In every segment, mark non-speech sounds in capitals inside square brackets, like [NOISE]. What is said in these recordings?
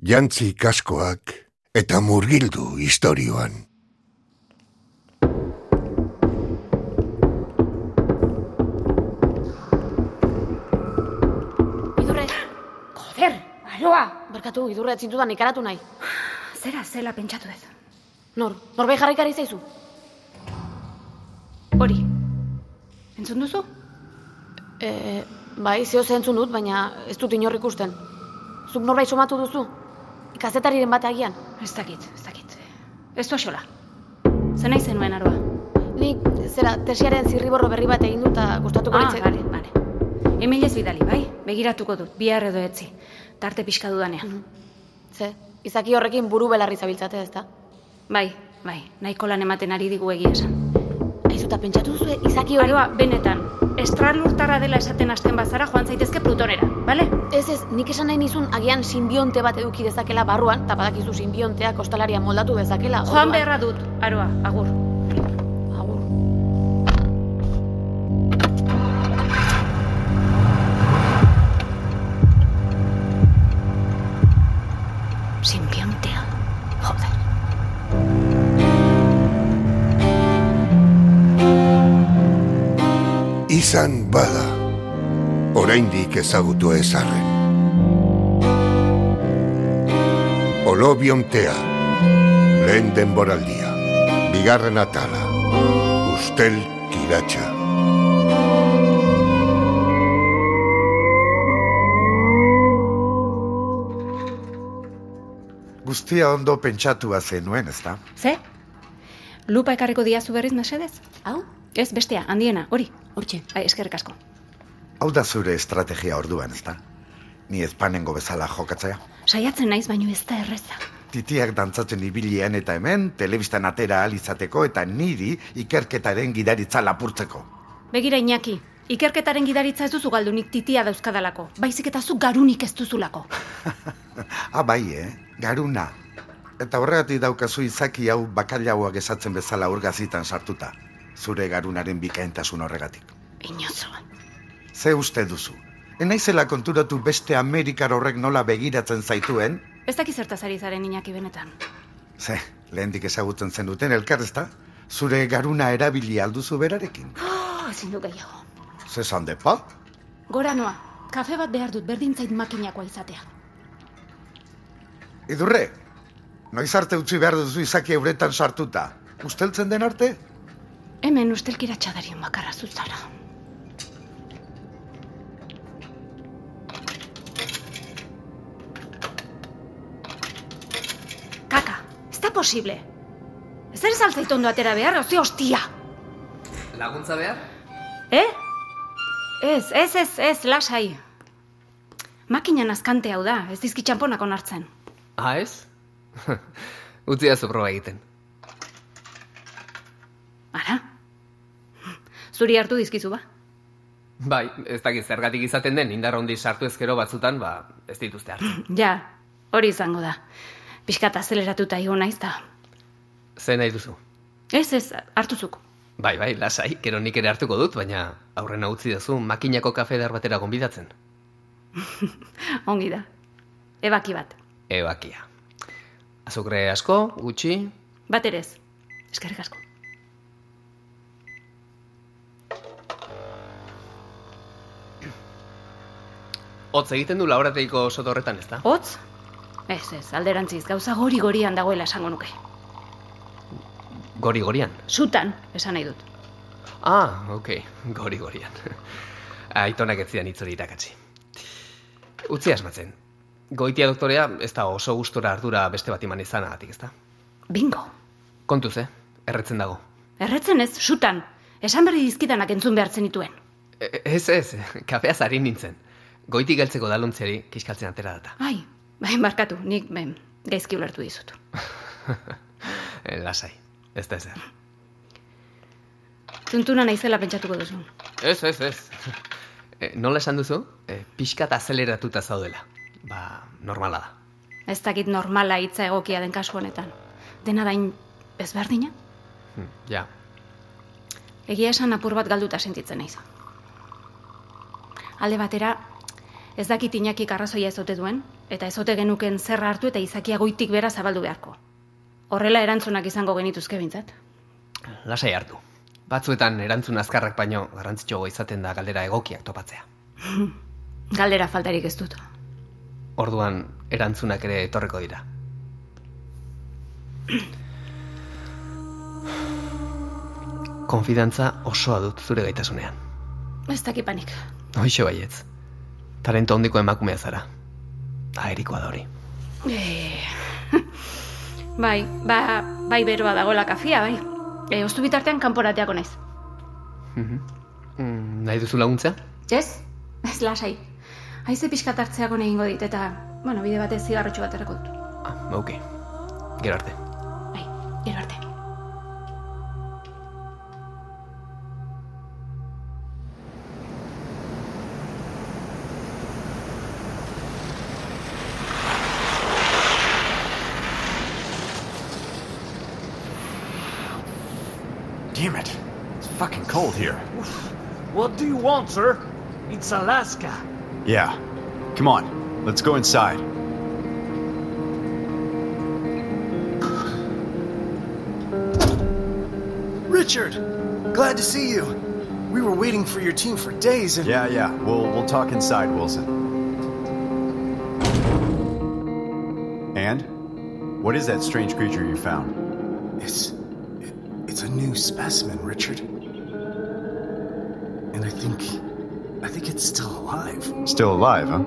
Jantzi kaskoak eta murgildu istorioan. Idurre, Joder, aroa! barkatu, idurre etzintudan ikaratu nahi. Zera zela pentsatu ez. Nor, norbait jarraikari zaizu? Hori. Entzun duzu? E, bai, zeo entzun dut, baina ez dut inor ikusten. Zuk norbait somatu duzu? Kazetariren bat agian? Ez dakit, ez dakit. Ez du axola. Zer nahi zenuen aroa? Nik, zera, tesiaren zirriborro berri bat egin dut eta gustatuko Ah, litze- bale, bale. Emailez bidali, bai? Begiratuko dut, bihar edo etzi. Tarte pixka dudanean. Ze, izaki horrekin buru belarri zabiltzate, ez da? Bai, bai, nahiko lan ematen ari digu egia esan. Aizuta, pentsatu duzu, izaki hori... Aroa, benetan, estralurtarra dela esaten hasten bazara joan zaitezke plutonera, bale? Ez ez, nik esan nahi nizun agian simbionte bat eduki dezakela barruan, eta badakizu simbionteak kostalaria moldatu dezakela. Joan orduan- beharra dut, aroa. Agur. Izan bada, oraindik ezagutu ezarren. Olobiontea, lehen denboraldia, bigarren atala, ustel kiratxa. Guztia ondo pentsatua zenuen, ezta? Ze? Lupa ekarriko diazu berriz mesedez? Hau? Ez, bestea, handiena, hori. Hortxe. Ai, eskerrik asko. Hau da zure estrategia orduan, ezta? Ni ezpanengo bezala jokatzea. Saiatzen naiz, baino ez da erreza. Titiak dantzatzen ibilian eta hemen, telebistan atera ahal izateko eta niri ikerketaren gidaritza lapurtzeko. Begira Iñaki, ikerketaren gidaritza ez duzu galdunik titia dauzkadalako. Baizik eta zu garunik ez duzulako. [LAUGHS] Ah, bai, eh? Garuna. Eta horregatik daukazu izaki hau bakailauak esatzen bezala urgazitan sartuta. Zure garunaren bikaintasun horregatik. Inozo. Ze uste duzu? Enaizela konturatu beste Amerikar horrek nola begiratzen zaituen? Ez dakiz zertaz ari zaren Iñaki benetan. Ze, lehendik ezagutzen zen duten elkar ezta? Zure garuna erabili alduzu berarekin. Oh, ezin du gehiago. Ze zan depa? Gora noa, kafe bat behar dut berdintzait makinakoa izatea. Idurre, noiz arte utzi behar duzu izaki euretan sartuta. Usteltzen den arte? Hemen ustelkira txadarien bakarra zuzara. Kaka, ez da posible. Ez ere saltzait ondo atera behar, oze hostia. Laguntza behar? Eh? Ez, ez, ez, ez, lasai. Makinan azkante hau da, ez dizki txamponak onartzen. Ah, ez? [LAUGHS] Utzi da proba egiten. Ara? Zuri hartu dizkizu ba? Bai, ez dakit zergatik izaten den indar handi sartu ezkero batzutan, ba, ez dituzte hartzen. Ja, hori izango da. Piskat azeleratuta igo naiz da. Ze nahi duzu? Ez, ez, hartuzuk. Bai, bai, lasai, gero nik ere hartuko dut, baina aurrena utzi duzu makinako kafe dar batera gonbidatzen. [LAUGHS] Ongi da. Ebaki bat. Ebakia. Azukre asko, gutxi, Bat ere ez. Eskerrik asko. Hotz egiten du laborateiko soto horretan, ez da? Hotz? Ez, ez, alderantziz, gauza gori-gorian dagoela esango nuke. Gori-gorian. Sutan, esan nahi dut. Ah, ok, [LAUGHS] gori-gorian. [LAUGHS] Aitonak ez zidan itzori irakatsi. Utzi asmatzen. Goitia doktorea ez da oso gustora ardura beste bat iman izanagatik, ez da? Bingo. Kontuz, eh? Erretzen dago. Erretzen ez, sutan. Esan berri dizkidanak entzun behartzen dituen. E- Ez, ez, kafea zarin nintzen. Goitik geltzeko daluntziari kiskaltzen atera data. Ai, bai, barkatu, nik ben, gaizki ulertu dizut. [LAUGHS] Eh, Lasai, ez da ezer. Tuntuna naizela pentsatuko duzu. Ez, ez, ez. [LAUGHS] E, nola esan duzu? E, pixkat azeleratuta zaudela. Ba, normala da. Ez dakit normala hitza egokia den kasu honetan. Dena dain ezberdina? Hm, ja, Egia esan apur bat galduta sentitzen naiz. Alde batera, ez dakit inakik arrazoia ez ote duen, Eta ezote genuken zer hartu eta izakia goitik bera zabaldu beharko. Horrela erantzunak izango genituzke bintzat. Lasai hartu. Batzuetan erantzun azkarrak baino garrantzitsuago izaten da galdera egokiak topatzea. [LAUGHS] Galdera faltarik ez dut. Orduan erantzunak ere etorreko dira. Konfidantza osoa dut zure gaitasunean. Ez dakipanik. Hoixo baietz. Talento hondiko emakumea zara. Aerikoa da hori. E... [LAUGHS] bai, ba, bai beroa dagoela kafia, bai. E, oztu bitartean kanporateako naiz. Mhm. Mm, nahi duzu laguntza? Ez? Ez lasai. Haize pixkat hartzeako egingo dit, eta, bueno, bide batez zigarrotxo bat erako dut. Ah, ok. Gero arte. What do you want, sir? It's Alaska. Yeah. Come on. Let's go inside. Richard! Glad to see you. We were waiting for your team for days and. Yeah, yeah. We'll we'll talk inside, Wilson. And what is that strange creature you found? It's. It, it's a new specimen, Richard. Think. I think it's still alive. Still alive, huh?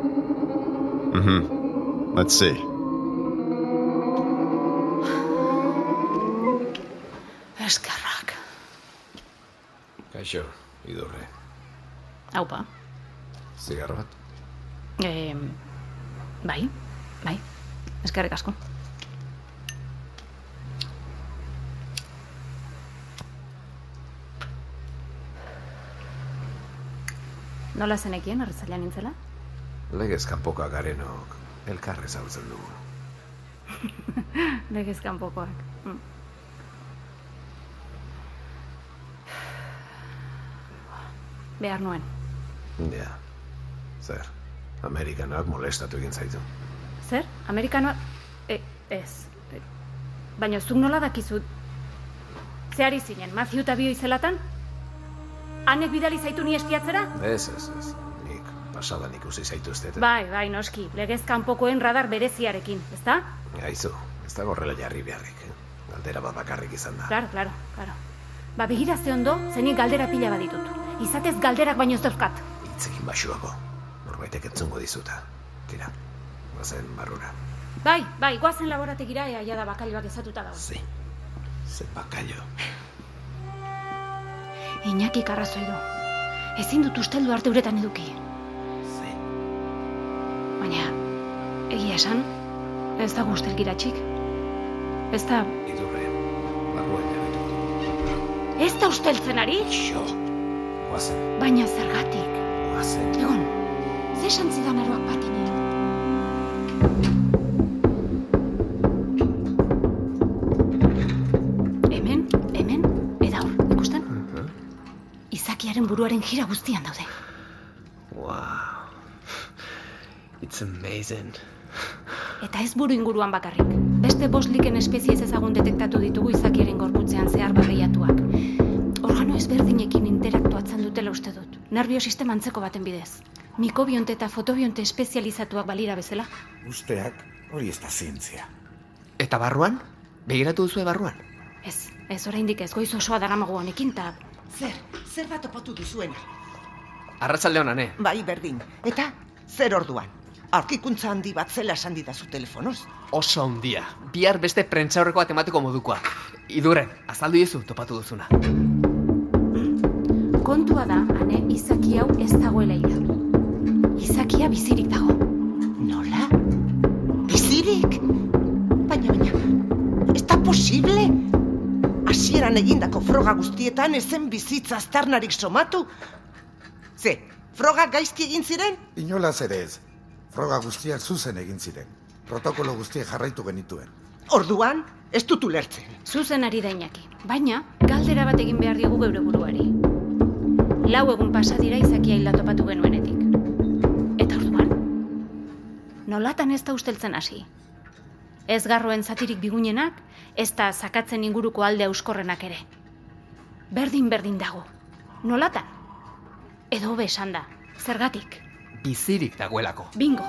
Mm-hmm. Let's see. Eskerrak. Kaixo, idurre. Haupa. Zigarro bat? E, bai, bai. Eskerrik asko. Nola zenekien, arrezaila nintzela? Legez kanpoka garenok elkarre zautzen dugu. [LAUGHS] Legez kanpokoak. Mm. Behar nuen. Ja. Zer, Amerikanak molestatu egin zaitu. Zer? Amerikanoa... E, ez. E, baina zuk nola dakizu... Zehari zinen, Matthew eta bio izelatan? Hanek bidali zaitu ni espiatzera? Ez, ez, ez. Nik pasadan ikusi zaituztet. Bai, bai, noski. Legez kanpokoen radar bereziarekin, ezta? Aizu, ez da gorrela jarri beharrik. Galdera bat bakarrik izan da. Claro, claro, claro. Ba, begira ze ondo, zenik galdera pila baditut. Izatez galderak baino ez dauzkat. Hitzekin basuago. Norbaitek entzungo dizuta. Tira, gozen barrura. Bai, bai, goazen laborategira ea jada bakailoak ezatuta dago. Ze, ze bakailo. Iñaki arrazoi du. Ezin dut usteldu arte uretan eduki. Ze, Baina, egia esan, ez da ustelgiratxik. Ez da, idurre, barruan jabetu. ez da usteltzen ari? Xo, goazen, Baina zergatik. goazen. Egon, ze esan zidan aroak Izakiaren buruaren jira guztian daude. Wow. It's amazing. Eta ez buru inguruan bakarrik. Beste bost liken espezie ez ezagun detektatu ditugu izakiaren gorputzean zehar barreiatuak. Organo ezberdinekin interaktuatzen dutela uste dut. Nervio sistema antzeko baten bidez. Mikobionte eta fotobionte espezializatuak balira bezala. Usteak hori ez da zientzia. Eta barruan? Begiratu duzue barruan? Ez, ez oraindik ez goiz osoa daramago honekin, ta Zer, zer bat topatu duzuena? Arratsalde honane. Bai, berdin. Eta, zer orduan? Aurkikuntza handi bat zela esan didazu telefonoz? Oso handia. Bihar beste prentsaurreko bat emateko modukoa. Idurren, azaldu diezu topatu duzuna. kontua da, ane, izaki hau ez dagoela hil. Izakia bizirik dago. Nola? Bizirik? Baina, baina, ez da posible? Hasieran egindako froga guztietan ezen bizitza aztarnarik somatu? Ze, froga gaizki egin ziren? Inolaz ere ez. Froga guztiak zuzen egin ziren. Protokolo guztiek jarraitu genituen. Orduan, ez dut ulertzen. Zuzen ari da Iñaki. Baina, galdera bat egin behar diogu geure buruari. Lau egun pasa dira izakia hilda topatu genuenetik. Eta orduan? nolatan ez da usteltzen hasi. Ez garroen zatirik bigunenak, ez da zakatzen inguruko alde euskorrenak ere. Berdin berdin dago. Nolatan? Edo hobe esan da, zergatik. Bizirik dagoelako. Bingo.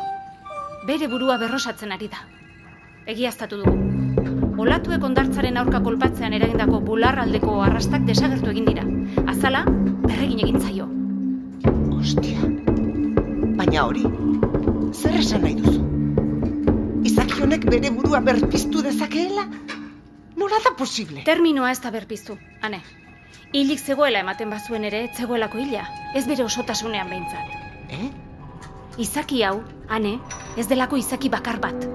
Bere burua berrosatzen ari da. Egiaztatu dugu. Olatuek ondartzaren aurka kolpatzean eragindako bularraldeko arrastak desagertu egin dira. Azala, berregin egin zaio. Ostia. Baina hori, zer esan nahi duzu? Izaki honek bere burua berpiztu dezakeela? Nola da posible? Terminoa ez da berpiztu, ane. Hilik zegoela ematen bazuen ere, zegoelako hila. Ez bere osotasunean behintzat. Eh? Izaki hau, ane, ez delako izaki bakar bat.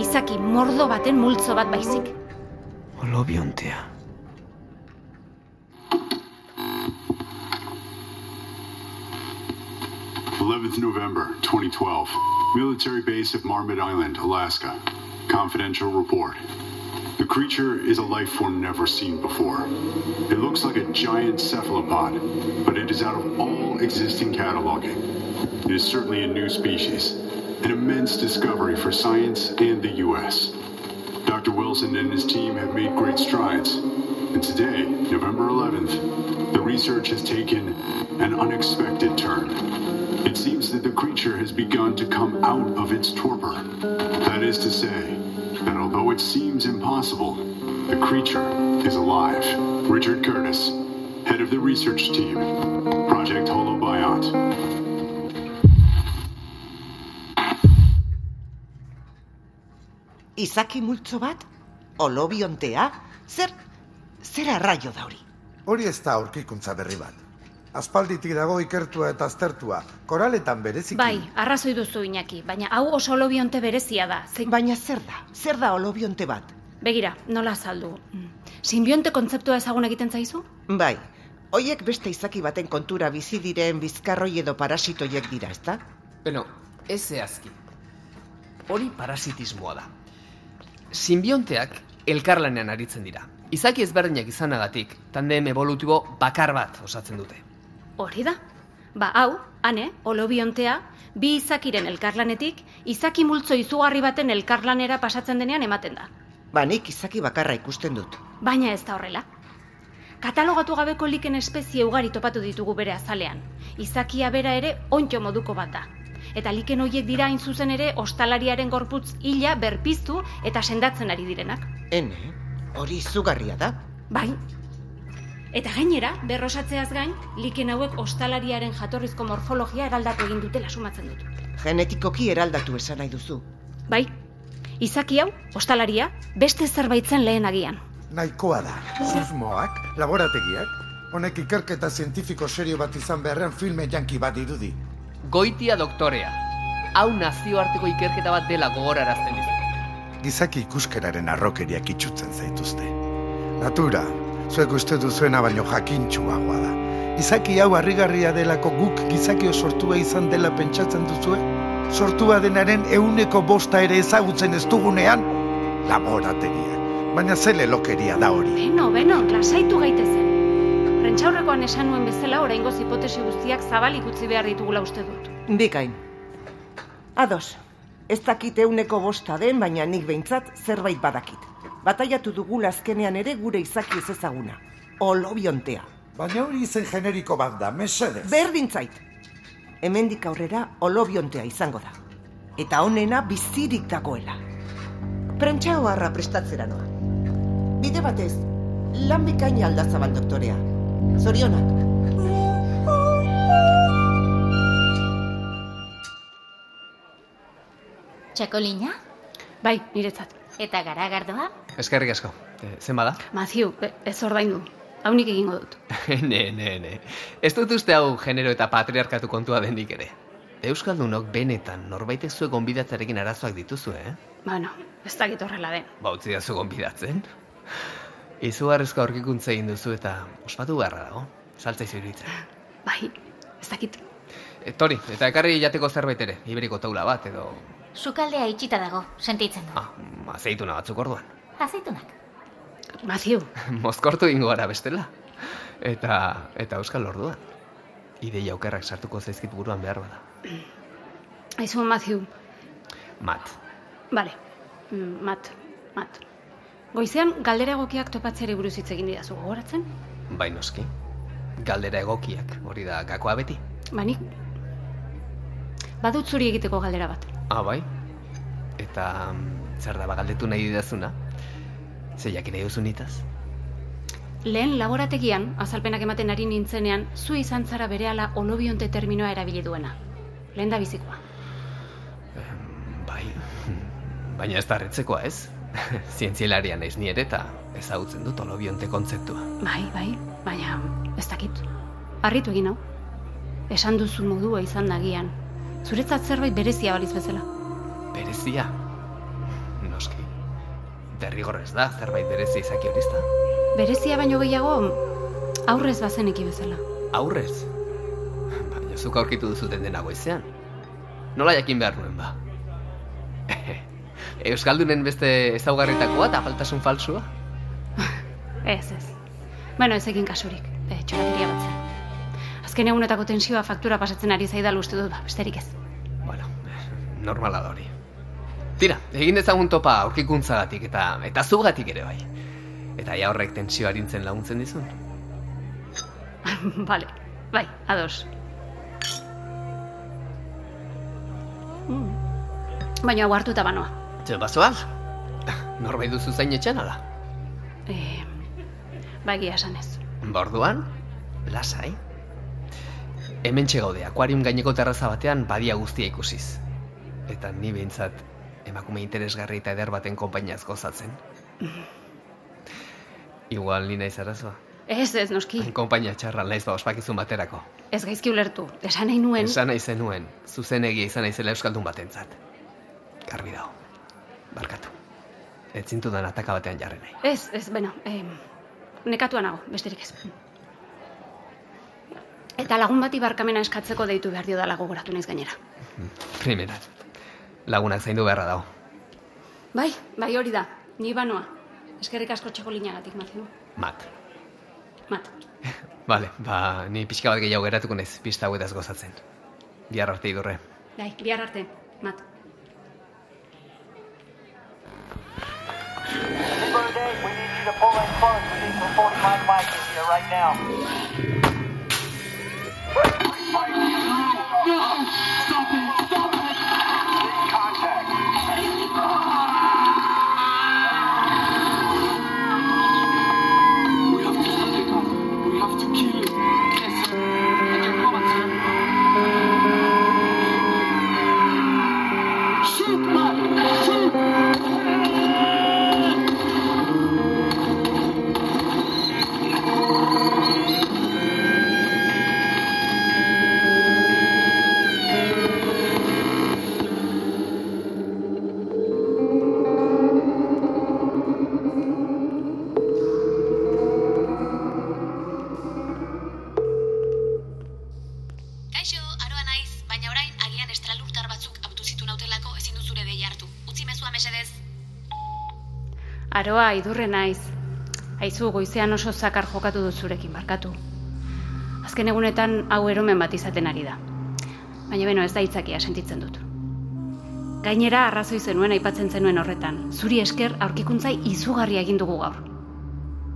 Izaki mordo baten multzo bat baizik. Olobiontea. 11th November 2012. Military base of Marmot Island, Alaska. Confidential report. Creature is a life form never seen before. It looks like a giant cephalopod, but it is out of all existing cataloging. It is certainly a new species, an immense discovery for science and the U.S. Dr. Wilson and his team have made great strides, and today, November 11th, the research has taken an unexpected turn. It seems that the creature has begun to come out of its torpor. That is to say, that although it seems impossible, the creature is alive. Richard Curtis, head of the research team, Project Holobiont. Izaki multzo bat? Olobiontea? Zer, zer arraio da hori? Hori ez da aurkikuntza berri bat. Aspalditik dago ikertua eta aztertua, koraletan bereziki. Bai, arrazoi duzu Iñaki, baina hau oso olobionte berezia da. Ze... Baina zer da? Zer da olobionte bat? Begira, nola azaldu. Mm. Simbionte kontzeptua ezagun egiten zaizu? Bai, hoiek beste izaki baten kontura bizi diren bizkarroi edo parasitoiek dira, ezta? Beno, ez zehazki. Hori parasitismoa da. Simbionteak elkarlanean aritzen dira. Izaki ezberdinak izanagatik, tandem evolutibo bakar bat osatzen dute. Hori da. Ba, hau, ane, olobiontea, bi izakiren elkarlanetik, izaki multzo izugarri baten elkarlanera pasatzen denean ematen da. Ba, nik izaki bakarra ikusten dut. Baina ez da horrela. Katalogatu gabeko liken espezie ugari topatu ditugu bere azalean. Izakia bera ere ontxo moduko bat da. Eta liken hoiek dira hain zuzen ere ostalariaren gorputz hila berpiztu eta sendatzen ari direnak. Ene, hori izugarria da. Bai. Eta gainera, berrosatzeaz gain, liken hauek ostalariaren jatorrizko morfologia eraldatu egin dutela sumatzen dut. Genetikoki eraldatu esan nahi duzu. Bai, izaki hau, ostalaria, beste zerbaitzen lehen agian. Nahikoa da. Susmoak, laborategiak, honek ikerketa zientifiko serio bat izan beharrean filme janki bat irudi. Goitia doktorea. Hau nazioarteko ikerketa bat dela gogorarazten dizu. Gizaki ikuskeraren arrokeriak itxutzen zaituzte. Natura, zuek uste duzuena baino jakintxuagoa da. Izaki hau harrigarria delako guk gizakio sortua izan dela pentsatzen duzue? Sortua denaren euneko bosta ere ezagutzen ez dugunean? Laborategia. Baina zele lokeria da hori. Beno, beno, lasaitu gaitezen. Prentxaurrekoan esan nuen bezala oraingoz hipotesi guztiak zabalik utzi behar ditugula uste dut. Bikain. Ados, ez dakit euneko bosta den, baina nik behintzat zerbait badakit. Bataiatu dugu azkenean ere gure izaki ez ezaguna. Olobiontea. Baina hori izen generiko bat da, mesedez. Berdintzait. Hemendik aurrera olobiontea izango da. Eta honena bizirik dagoela. Prentxao harra prestatzera noa. Bide batez, lan bikaina aldazabal doktorea. Zorionak. Txakolina? Bai, niretzat. Eta garagardoa? Eskerrik asko. E, zen bada? E- ez ordaindu. Haunik egingo dut. [LAUGHS] ne, ne, ne. Ez dut uste hau genero eta patriarkatu kontua denik ere. Euskaldunok benetan norbaitek zuek gonbidatzarekin arazoak dituzu, eh? Bueno, ez dakit horrela den. Ba, utzi da zu gonbidatzen. Izugarrizko aurkikuntza egin duzu eta ospatu beharra dago. Saltza iruditzen. Bai, ez dakit. E, Tori, eta ekarri jateko zerbait ere, iberiko taula bat edo... Sukaldea itxita dago, sentitzen du. Ah, azeituna batzuk orduan. Azeitunak. Matthew. [LAUGHS] Mozkortu ingo gara bestela. Eta, eta euskal orduan. Ideia aukerrak sartuko zaizkit buruan behar bada. [CLEARS THROAT] Aizu, Matthew. Mat. Bale, mm, mat, mat. Goizean galdera egokiak topatzeari buruz hitz egin didazu gogoratzen? Bai noski. Galdera egokiak, hori da gakoa beti. Ba, nik... Badut zuri egiteko galdera bat. Ah, bai. Eta mm, zer da bagaldetu nahi didazuna? Ze jakin nahi duzu nitaz? Lehen laborategian, azalpenak ematen ari nintzenean, zu izan zara berehala olobionte terminoa erabili duena. Lehen da bizikoa. Bai, [LAUGHS] baina ez da harritzekoa ez? [LAUGHS] Zientzialaria naiz ni eta ezagutzen dut olobionte kontzeptua. Bai, bai, baina ez dakit. Harritu egin hau. Esan duzu modua izan dagian. Zuretzat zerbait berezia baliz bezala. Berezia? Noski. Derrigorrez da, zerbait berezia izaki hori? Berezia baino gehiago aurrez bazeneki bezala. Aurrez? Baina zuk aurkitu duzu den dena goizean. Nola jakin behar nuen ba? [LAUGHS] Euskaldunen beste ezaugarritakoa eta faltasun falsua? Ez, ez. Bueno, ez egin kasurik. E, txorakeria bat zen. Azken egunetako tensioa faktura pasatzen ari zaidal uste dut, ba, besterik ez. Normala da hori. Tira, egin dezagun topa aurkikuntzagatik eta eta zugatik ere bai. Eta ja horrek tensio arintzen laguntzen dizun. [LAUGHS] Vale, bai, ados. Mm. Baina hau hartuta banoa. Txel bazoaz? Norbait duzu zain etxan ala? E, bai, gia esan ez. Borduan, lasai. Hemen gaude, akuarium gaineko terraza batean badia guztia ikusiz. Eta ni behintzat emakume interesgarri eta eder baten konpainiaz gozatzen. Igual ni naiz arazoa. Ez, ez, noski. Konpainia txarra naiz ba ospakizun baterako. Ez gaizki ulertu. Esan nahi nuen. Esan nahi zenuen, zuzen egia izan naizela euskaldun batentzat. Garbi dago. Barkatu. Ez zintudan ataka batean jarri nahi. Ez, ez, beno, eh, nekatua nago, besterik ez. Eta lagun bati barkamena eskatzeko deitu behar dio dala gogoratu naiz gainera. Primera. Lagunak zaindu beharra dago. Bai, bai hori da, ni banoa. Eskerrik asko txakolinagatik, Matthew. Mat. Mat. [LAUGHS] Vale, ba, ni pixka bat gehiago geratuko naiz pista hauetaz gozatzen. Bihar arte idurre. Bai, bihar arte, Mat. We need you to pull in close. We need some 45 mic in here right now. fight Stop it! Mesedez. Aroa, idurre naiz. Aizu, goizean oso zakar jokatu dut zurekin, barkatu. Azken egunetan hau eromen bat izaten ari da. Baina beno, ez da itzakia sentitzen dut. Gainera, arrazoi zenuen aipatzen zenuen horretan. Zuri esker aurkikuntzai izugarria egin dugu gaur.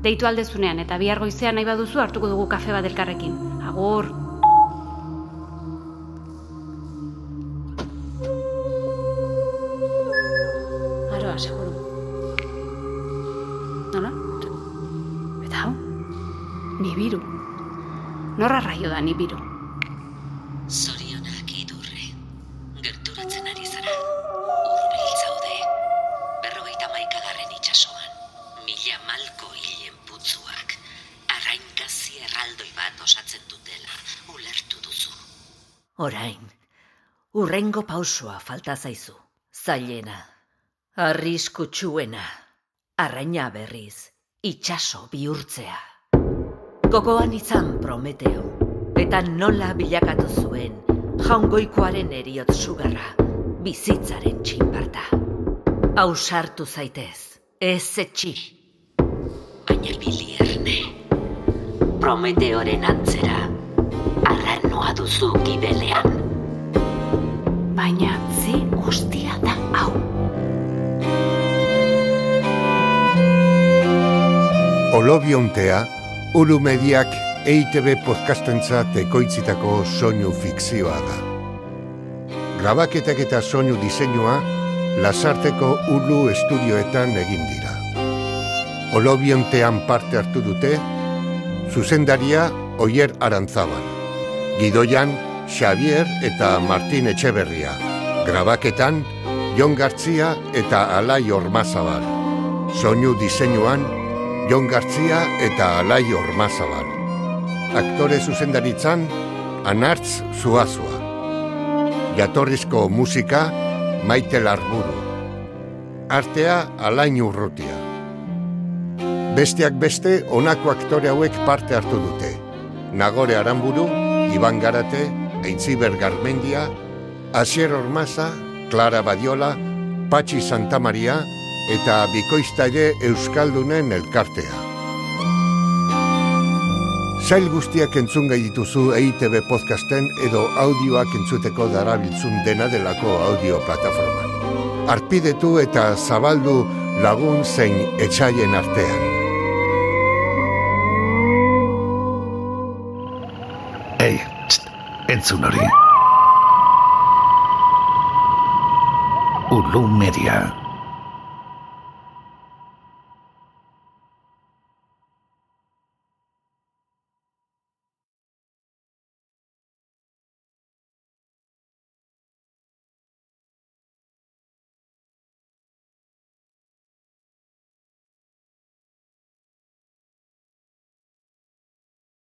Deitu aldezunean eta bihar goizean nahi baduzu hartuko dugu kafe bat elkarrekin. Agur! Norra raio da nibiru. Zorionak idurre. Gerturatzen ari zara. Urbil zaude. Berrogeita maikagarren itxasoan. Mila malko hilen putzuak. Arrainkazi erraldoi bat osatzen dutela. Ulertu duzu. Orain, urrengo pausoa falta zaizu. Zailena, arriskutsuena, arraina berriz, itxaso bihurtzea. Gogoan izan Prometeo, eta nola bilakatu zuen jaungoikoaren eriot sugarra, bizitzaren txinparta. Ausartu zaitez, ez etxi. Baina bilierne. Prometeoren antzera. Arranoa duzu gibelean. Baina ze guztia da hau. Olobiontea, Ulu Mediak EITB podcastentzat ekoitzitako soinu fikzioa da. Grabaketak eta soinu diseinua Lasarteko Ulu estudioetan egin dira. Olobiontean parte hartu dute, zuzendaria Oier Arantzabal, Gidoian Xavier eta Martin Etxeberria, grabaketan Jon Gartzia eta Alai Ormazabal, soinu diseinuan Jon Gartzia eta Alai Ormazabal. Aktore zuzendaritzan Anartz Zuazua. Jatorrizko musika Maite Larburu. Artea Alain Urrutia. Besteak beste honako aktore hauek parte hartu dute. Nagore Aramburu, Iban Garate, Eitziber Garmendia, Asier Ormaza, Clara Badiola, Patxi Santa Maria eta Bikoiztaile Euskaldunen elkartea. Zail guztiak entzun gai dituzu EITB podcasten edo audioak entzuteko darabiltzun dena delako audio plataforman. Arpidetu eta zabaldu lagun zein etxaien artean. Ei, txt, entzun hori. Ulu Media.